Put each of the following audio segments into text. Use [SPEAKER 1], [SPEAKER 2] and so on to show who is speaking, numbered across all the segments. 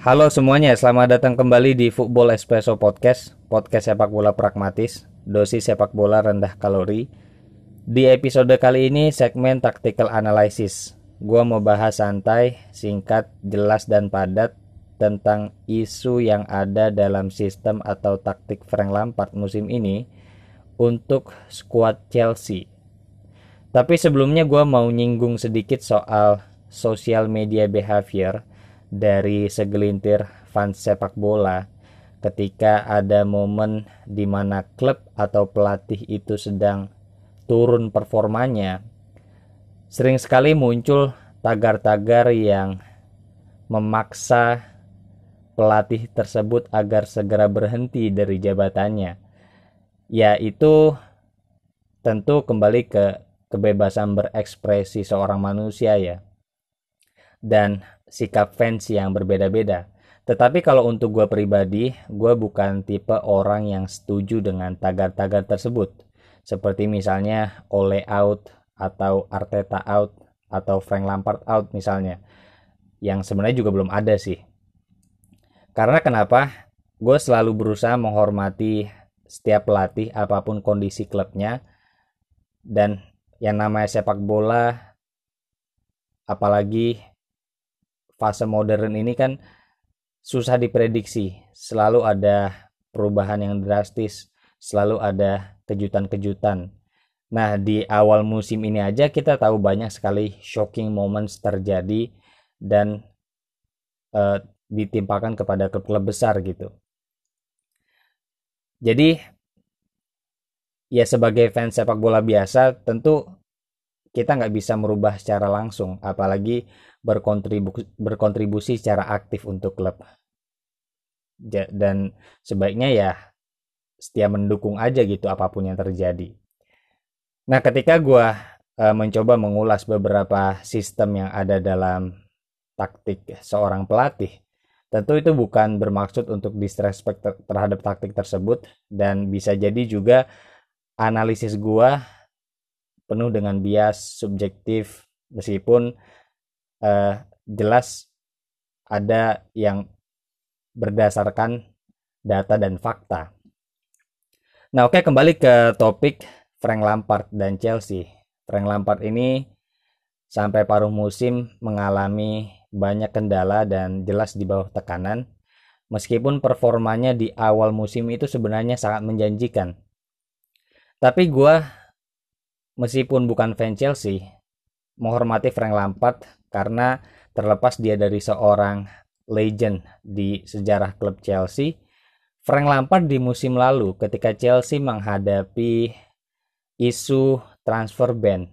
[SPEAKER 1] Halo semuanya, selamat datang kembali di Football Espresso Podcast, podcast sepak bola pragmatis, dosis sepak bola rendah kalori. Di episode kali ini segmen tactical analysis. Gua mau bahas santai, singkat, jelas dan padat tentang isu yang ada dalam sistem atau taktik Frank Lampard musim ini untuk skuad Chelsea. Tapi sebelumnya gue mau nyinggung sedikit soal social media behavior dari segelintir fans sepak bola ketika ada momen di mana klub atau pelatih itu sedang turun performanya sering sekali muncul tagar-tagar yang memaksa pelatih tersebut agar segera berhenti dari jabatannya yaitu tentu kembali ke kebebasan berekspresi seorang manusia ya. Dan sikap fans yang berbeda-beda. Tetapi kalau untuk gue pribadi, gue bukan tipe orang yang setuju dengan tagar-tagar tersebut. Seperti misalnya Ole out atau Arteta out atau Frank Lampard out misalnya. Yang sebenarnya juga belum ada sih. Karena kenapa? Gue selalu berusaha menghormati setiap pelatih apa pun kondisi klubnya. Dan yang namanya sepak bola apalagi fase modern ini kan susah diprediksi. Selalu ada perubahan yang drastis, selalu ada kejutan-kejutan. Nah, di awal musim ini aja kita tahu banyak sekali shocking moments terjadi dan uh, ditimpakan kepada klub-klub besar gitu. Jadi ya sebagai fans sepak bola biasa tentu kita nggak bisa merubah secara langsung, apalagi berkontribusi, berkontribusi secara aktif untuk klub. Dan sebaiknya ya setia mendukung aja gitu apa pun yang terjadi. Nah, ketika gue e, mencoba mengulas beberapa sistem yang ada dalam taktik seorang pelatih, tentu itu bukan bermaksud untuk disrespect terhadap taktik tersebut dan bisa jadi juga analisis gue penuh dengan bias subjektif meskipun uh, jelas ada yang berdasarkan data dan fakta. Nah, oke kembali ke topik Frank Lampard dan Chelsea. Frank Lampard ini sampai paruh musim mengalami banyak kendala dan jelas di bawah tekanan. Meskipun performanya di awal musim itu sebenarnya sangat menjanjikan. Tapi gue meskipun bukan fan Chelsea, menghormati Frank Lampard karena terlepas dia dari seorang legend di sejarah klub Chelsea, Frank Lampard di musim lalu ketika Chelsea menghadapi isu transfer ban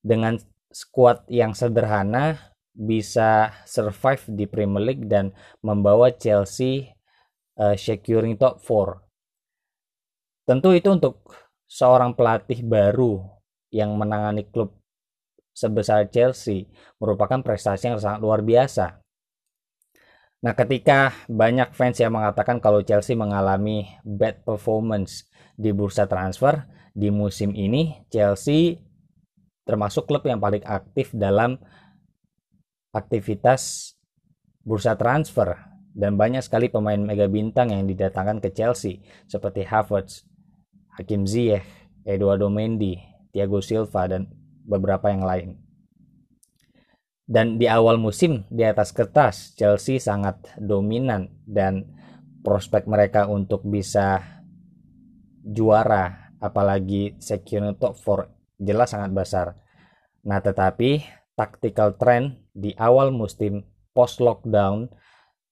[SPEAKER 1] dengan skuad yang sederhana bisa survive di Premier League dan membawa Chelsea uh, securing top 4. Tentu itu untuk seorang pelatih baru yang menangani klub sebesar Chelsea merupakan prestasi yang sangat luar biasa. Nah, ketika banyak fans yang mengatakan kalau Chelsea mengalami bad performance di bursa transfer di musim ini, Chelsea termasuk klub yang paling aktif dalam aktivitas bursa transfer dan banyak sekali pemain mega bintang yang didatangkan ke Chelsea seperti Havertz, Hakim Ziyech, Eduardo Mendy, Thiago Silva dan beberapa yang lain. Dan di awal musim di atas kertas Chelsea sangat dominan dan prospek mereka untuk bisa juara apalagi secure top 4 jelas sangat besar. Nah, tetapi tactical trend di awal musim post lockdown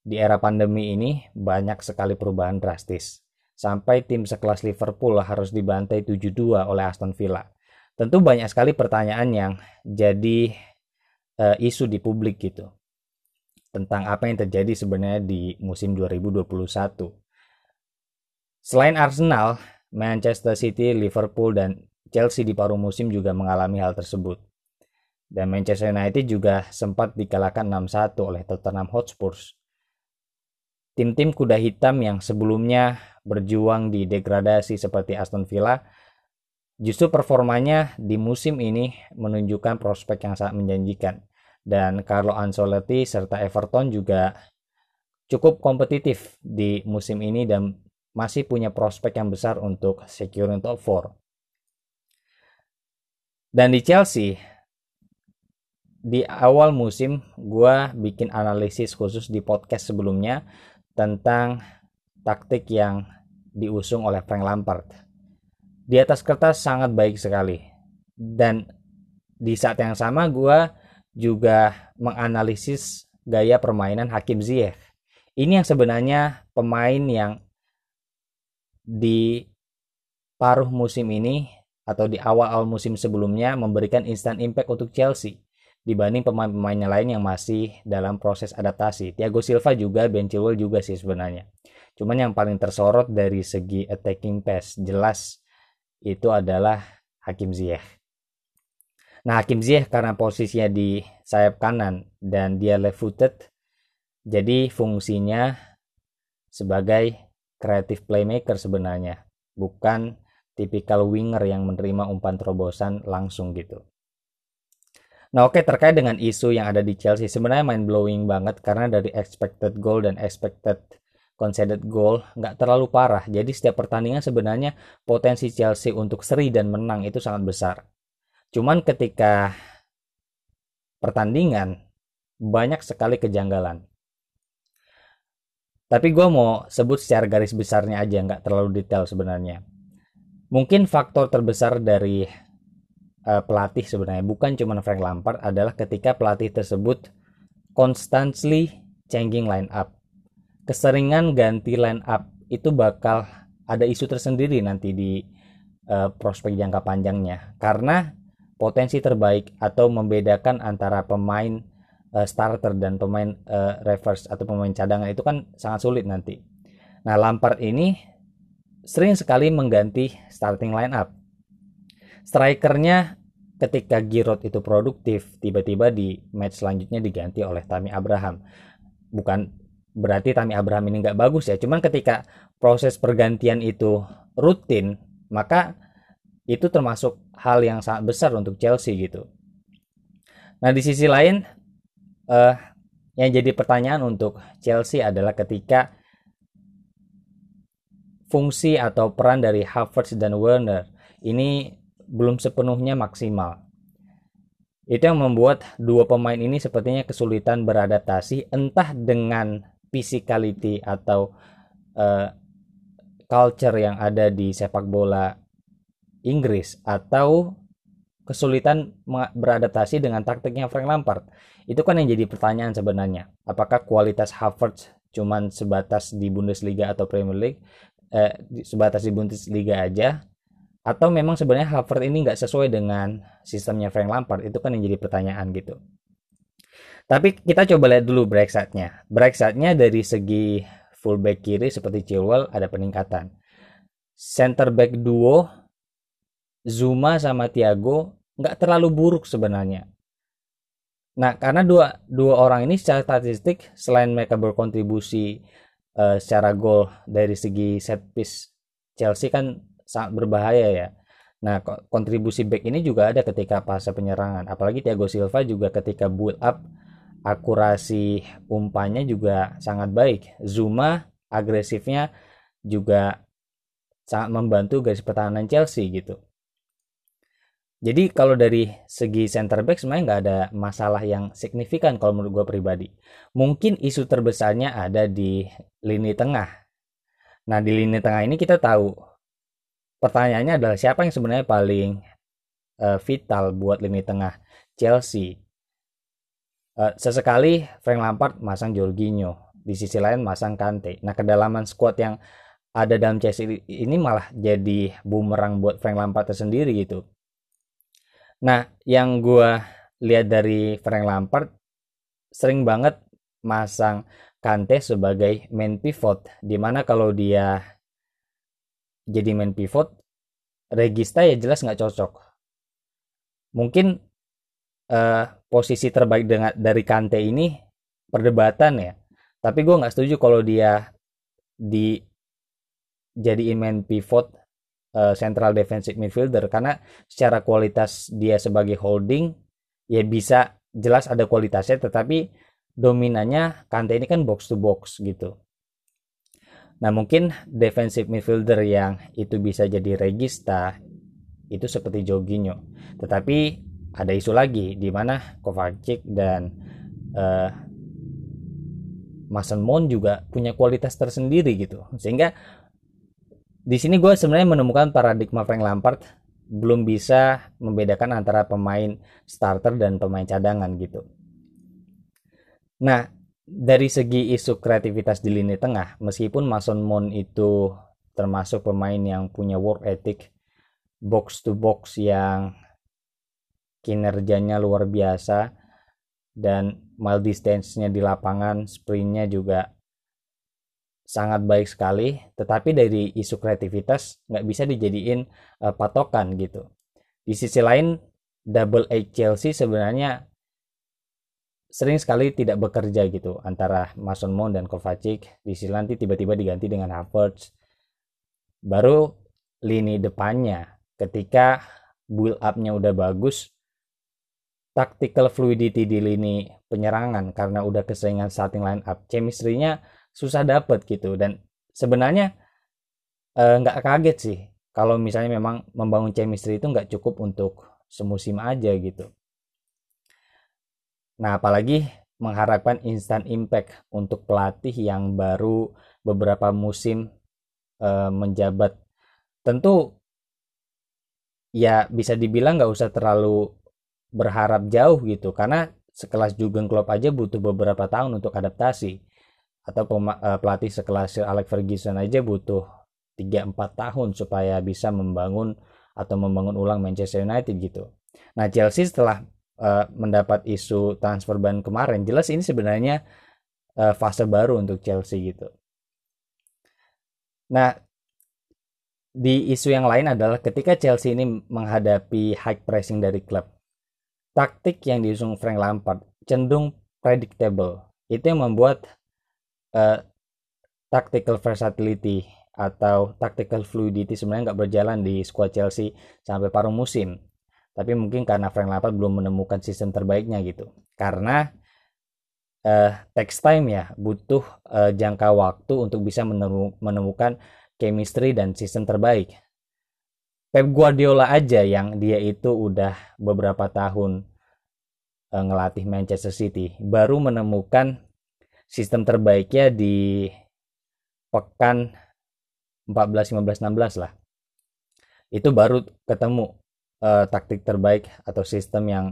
[SPEAKER 1] di era pandemi ini banyak sekali perubahan drastis. Sampai tim sekelas Liverpool harus dibantai 7-2 oleh Aston Villa tentu banyak sekali pertanyaan yang jadi uh, isu di publik gitu tentang apa yang terjadi sebenarnya di musim 2021. Selain Arsenal, Manchester City, Liverpool, dan Chelsea di paruh musim juga mengalami hal tersebut. Dan Manchester United juga sempat dikalahkan 6-1 oleh Tottenham Hotspur. Tim-tim kuda hitam yang sebelumnya berjuang di degradasi seperti Aston Villa Justru performanya di musim ini menunjukkan prospek yang sangat menjanjikan. Dan Carlo Ancelotti serta Everton juga cukup kompetitif di musim ini dan masih punya prospek yang besar untuk securing top 4. Dan di Chelsea, di awal musim gue bikin analisis khusus di podcast sebelumnya tentang taktik yang diusung oleh Frank Lampard. Di atas kertas sangat baik sekali. Dan di saat yang sama gue juga menganalisis gaya permainan Hakim Ziyech. Ini yang sebenarnya pemain yang di paruh musim ini atau di awal-awal musim sebelumnya memberikan instant impact untuk Chelsea dibanding pemain-pemainnya lain yang masih dalam proses adaptasi. Thiago Silva juga, Ben Chilwell juga sih sebenarnya. Cuman yang paling tersorot dari segi attacking pass jelas itu adalah Hakim Ziyech. Nah, Hakim Ziyech karena posisinya di sayap kanan dan dia left footed jadi fungsinya sebagai creative playmaker sebenarnya, bukan tipikal winger yang menerima umpan terobosan langsung gitu. Nah oke okay, terkait dengan isu yang ada di Chelsea sebenarnya main blowing banget karena dari expected goal dan expected conceded goal nggak terlalu parah. Jadi setiap pertandingan sebenarnya potensi Chelsea untuk seri dan menang itu sangat besar. Cuman ketika pertandingan banyak sekali kejanggalan. Tapi gue mau sebut secara garis besarnya aja, nggak terlalu detail sebenarnya. Mungkin faktor terbesar dari uh, pelatih sebenarnya bukan cuma Frank Lampard adalah ketika pelatih tersebut constantly changing line up. Keseringan ganti line up itu bakal ada isu tersendiri nanti di uh, prospek jangka panjangnya karena potensi terbaik atau membedakan antara pemain uh, starter dan pemain uh, reverse atau pemain cadangan itu kan sangat sulit nanti. Nah, Lampard ini sering sekali mengganti starting line up. Strikernya ketika Giroud itu produktif, tiba-tiba di match selanjutnya diganti oleh Tammy Abraham. Bukan berarti Tammy Abraham ini nggak bagus ya, cuman ketika proses pergantian itu rutin, maka itu termasuk hal yang sangat besar untuk Chelsea gitu. Nah di sisi lain uh, yang jadi pertanyaan untuk Chelsea adalah ketika fungsi atau peran dari Havertz dan Werner ini belum sepenuhnya maksimal. Itu yang membuat dua pemain ini sepertinya kesulitan beradaptasi entah dengan physicality atau uh, culture yang ada di sepak bola Inggris atau kesulitan beradaptasi dengan taktiknya Frank Lampard. Itu kan yang jadi pertanyaan sebenarnya. Apakah kualitas Havertz cuman sebatas di Bundesliga atau Premier League, eh, sebatas di Bundesliga aja, atau memang sebenarnya Havertz ini nggak sesuai dengan sistemnya Frank Lampard? Itu kan yang jadi pertanyaan gitu. Tapi kita coba lihat dulu break nya Break nya dari segi fullback kiri seperti Chilwell ada peningkatan. Center back duo Zuma sama Thiago nggak terlalu buruk sebenarnya. Nah, karena dua dua orang ini secara statistik selain mereka berkontribusi uh, secara gol dari segi set piece Chelsea kan sangat berbahaya ya. Nah, kontribusi back ini juga ada ketika fase penyerangan. Apalagi Thiago Silva juga ketika build up akurasi umpannya juga sangat baik. Zuma agresifnya juga sangat membantu garis pertahanan Chelsea gitu. Jadi kalau dari segi center back sebenarnya nggak ada masalah yang signifikan kalau menurut gue pribadi. Mungkin isu terbesarnya ada di lini tengah. Nah di lini tengah ini kita tahu pertanyaannya adalah siapa yang sebenarnya paling uh, vital buat lini tengah Chelsea. Uh, sesekali Frank Lampard masang Jorginho, di sisi lain masang Kante. Nah kedalaman squad yang ada dalam Chelsea ini malah jadi bumerang buat Frank Lampard tersendiri gitu Nah, yang gue lihat dari Frank Lampard sering banget masang Kante sebagai main pivot di mana kalau dia jadi main pivot Regista ya jelas nggak cocok mungkin uh, posisi terbaik dengan dari Kante ini perdebatan ya tapi gue nggak setuju kalau dia di jadi main pivot uh, central defensive midfielder karena secara kualitas dia sebagai holding ya bisa jelas ada kualitasnya tetapi dominannya Kante ini kan box to box gitu. Nah mungkin defensive midfielder yang itu bisa jadi regista itu seperti Jorginho. Tetapi ada isu lagi di mana Kovacic dan uh, Mason Mount juga punya kualitas tersendiri gitu. Sehingga di sini gue sebenarnya menemukan paradigma Frank Lampard belum bisa membedakan antara pemain starter dan pemain cadangan gitu. Nah, dari segi isu kreativitas di lini tengah, meskipun Mason Mount itu termasuk pemain yang punya work ethic box to box yang kinerjanya luar biasa dan mile distance-nya di lapangan, sprintnya juga sangat baik sekali. Tetapi dari isu kreativitas nggak bisa dijadiin uh, patokan gitu. Di sisi lain double A Chelsea sebenarnya sering sekali tidak bekerja gitu antara Mason Mount dan Kovacic. Di sisi nanti tiba-tiba diganti dengan Havertz. Baru lini depannya ketika build up-nya udah bagus tactical fluidity di lini penyerangan karena udah keseringan starting line up chemistry-nya susah dapet gitu dan sebenarnya eh, nggak uh, kaget sih kalau misalnya memang membangun chemistry itu nggak cukup untuk semusim aja gitu. Nah apalagi mengharapkan instant impact untuk pelatih yang baru beberapa musim uh, menjabat. Tentu ya bisa dibilang nggak usah terlalu berharap jauh gitu karena sekelas Jurgen Klopp aja butuh beberapa tahun untuk adaptasi atau uh, pelatih sekelas Alex Ferguson aja butuh 3-4 tahun supaya bisa membangun atau membangun ulang Manchester United gitu. Nah Chelsea setelah uh, mendapat isu transfer ban kemarin, jelas ini sebenarnya uh, fase baru untuk Chelsea gitu. Nah di isu yang lain adalah ketika Chelsea ini menghadapi high pressing dari klub, taktik yang diusung Frank Lampard cenderung predictable. Itu yang membuat uh, tactical versatility atau tactical fluidity sebenarnya nggak berjalan di squad Chelsea sampai paruh musim. Tapi mungkin karena Frank Lampard belum menemukan sistem terbaiknya gitu. Karena uh, text time ya butuh uh, jangka waktu untuk bisa menemukan chemistry dan sistem terbaik. Pep Guardiola aja yang dia itu udah beberapa tahun uh, ngelatih Manchester City baru menemukan sistem terbaiknya di pekan 14 15 16 lah itu baru ketemu uh, taktik terbaik atau sistem yang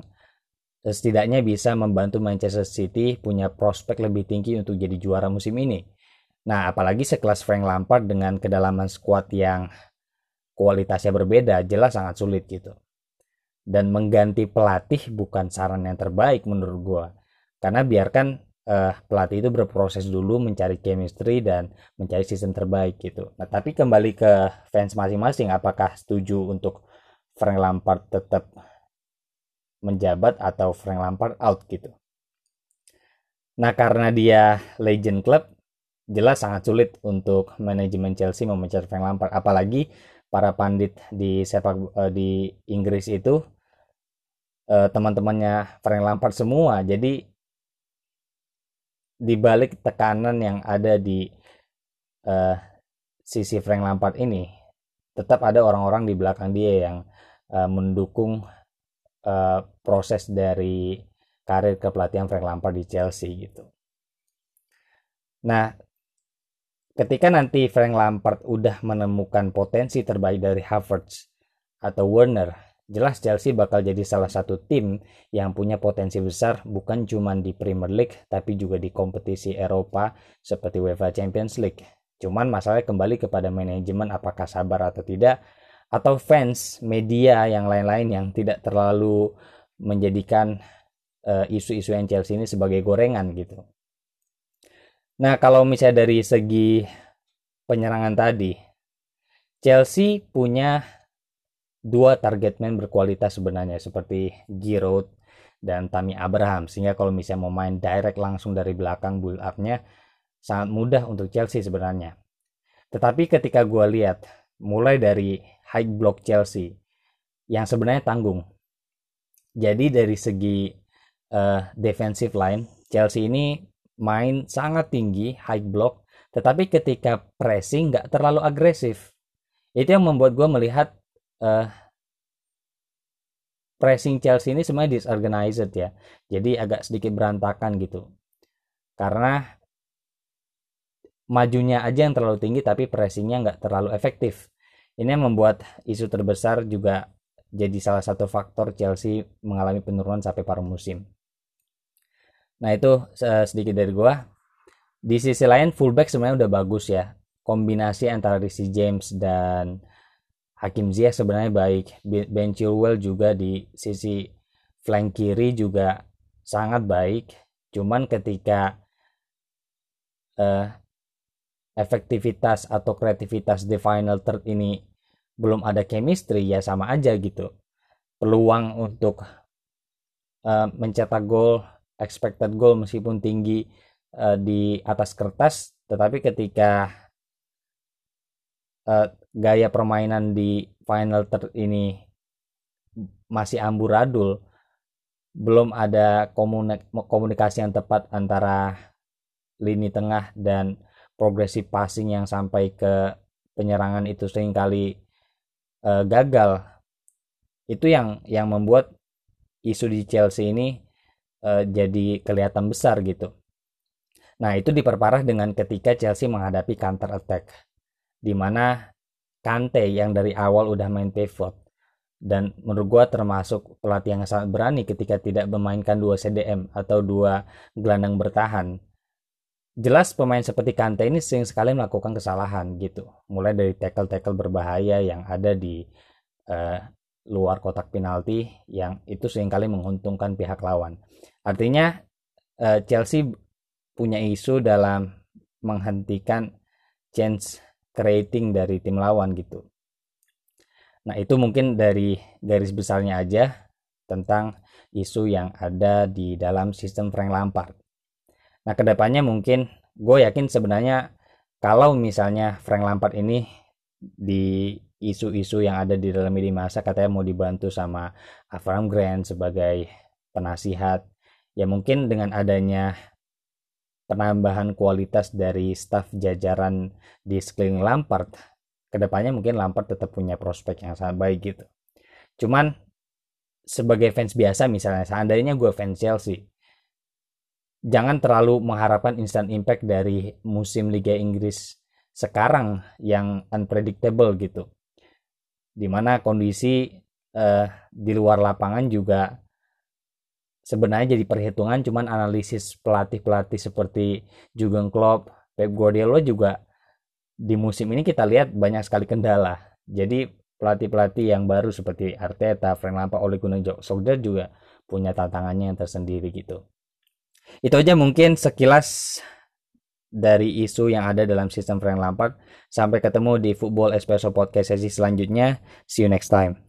[SPEAKER 1] setidaknya bisa membantu Manchester City punya prospek lebih tinggi untuk jadi juara musim ini. Nah, apalagi sekelas Frank Lampard dengan kedalaman skuad yang kualitasnya berbeda, jelas sangat sulit gitu. Dan mengganti pelatih bukan saran yang terbaik menurut gue. Karena biarkan uh, pelatih itu berproses dulu mencari chemistry dan mencari sistem terbaik gitu. Nah, tapi kembali ke fans masing-masing apakah setuju untuk Frank Lampard tetap menjabat atau Frank Lampard out gitu. Nah, karena dia legend club, jelas sangat sulit untuk manajemen Chelsea memecat Frank Lampard apalagi para pandit di sepak uh, di Inggris itu uh, teman-temannya Frank Lampard semua. Jadi di balik tekanan yang ada di uh, sisi Frank Lampard ini tetap ada orang-orang di belakang dia yang uh, mendukung uh, proses dari karir kepelatihan Frank Lampard di Chelsea gitu. Nah, ketika nanti Frank Lampard udah menemukan potensi terbaik dari Havertz atau Werner Jelas Chelsea bakal jadi salah satu tim yang punya potensi besar bukan cuma di Premier League tapi juga di kompetisi Eropa seperti UEFA Champions League. Cuman masalahnya kembali kepada manajemen apakah sabar atau tidak atau fans, media yang lain-lain yang tidak terlalu menjadikan eh, isu-isu uh, yang Chelsea ini sebagai gorengan gitu. Nah, kalau misalnya dari segi penyerangan tadi, Chelsea punya dua target man berkualitas sebenarnya seperti Giroud dan Tammy Abraham sehingga kalau misalnya mau main direct langsung dari belakang build up-nya sangat mudah untuk Chelsea sebenarnya. Tetapi ketika gue lihat mulai dari high block Chelsea yang sebenarnya tanggung. Jadi dari segi uh, defensive line Chelsea ini main sangat tinggi, high block, tetapi ketika pressing nggak terlalu agresif. Itu yang membuat gue melihat uh, pressing Chelsea ini sebenarnya disorganized ya. Jadi agak sedikit berantakan gitu. Karena majunya aja yang terlalu tinggi tapi pressingnya nggak terlalu efektif. Ini yang membuat isu terbesar juga jadi salah satu faktor Chelsea mengalami penurunan sampai paruh musim. Nah itu sedikit dari gua. Di sisi lain fullback sebenarnya udah bagus ya. Kombinasi antara Rishi James dan Hakim Ziyech sebenarnya baik. Ben Chilwell juga di sisi flank kiri juga sangat baik. Cuman ketika uh, efektivitas atau kreativitas di final third ini belum ada chemistry ya sama aja gitu. Peluang untuk uh, mencetak gol, expected goal meskipun tinggi uh, di atas kertas, tetapi ketika uh, gaya permainan di final third ini masih amburadul belum ada komunikasi yang tepat antara lini tengah dan progresif passing yang sampai ke penyerangan itu sering kali uh, gagal. Itu yang yang membuat isu di Chelsea ini uh, jadi kelihatan besar gitu. Nah, itu diperparah dengan ketika Chelsea menghadapi counter attack di mana Kante yang dari awal udah main pivot dan menurut gua termasuk pelatih yang sangat berani ketika tidak memainkan dua CDM atau dua gelandang bertahan. Jelas pemain seperti Kante ini sering sekali melakukan kesalahan gitu. Mulai dari tackle-tackle berbahaya yang ada di uh, luar kotak penalti yang itu sering kali menguntungkan pihak lawan. Artinya uh, Chelsea punya isu dalam menghentikan chance creating dari tim lawan gitu. Nah, itu mungkin dari garis besarnya aja tentang isu yang ada di dalam sistem Frank Lampard. Nah, ke depannya mungkin gue yakin sebenarnya kalau misalnya Frank Lampard ini di isu-isu yang ada di dalam media masa katanya mau dibantu sama Avram Grant sebagai penasihat. Ya mungkin dengan adanya penambahan kualitas dari staf jajaran di sekeliling Lampard ke depannya mungkin Lampard tetap punya prospek yang sangat baik gitu. Cuman sebagai fans biasa misalnya seandainya gue fans Chelsea jangan terlalu mengharapkan instant impact dari musim Liga Inggris sekarang yang unpredictable gitu di mana kondisi uh, di luar lapangan juga sebenarnya jadi perhitungan cuman analisis pelatih-pelatih seperti Jurgen Klopp, Pep Guardiola juga di musim ini kita lihat banyak sekali kendala. Jadi pelatih-pelatih yang baru seperti Arteta, Frank Lampard, Ole Gunnar Solskjaer juga punya tantangannya yang tersendiri gitu. Itu aja mungkin sekilas dari isu yang ada dalam sistem Frank Lampard. Sampai ketemu di Football Espresso Podcast sesi selanjutnya. See you next time.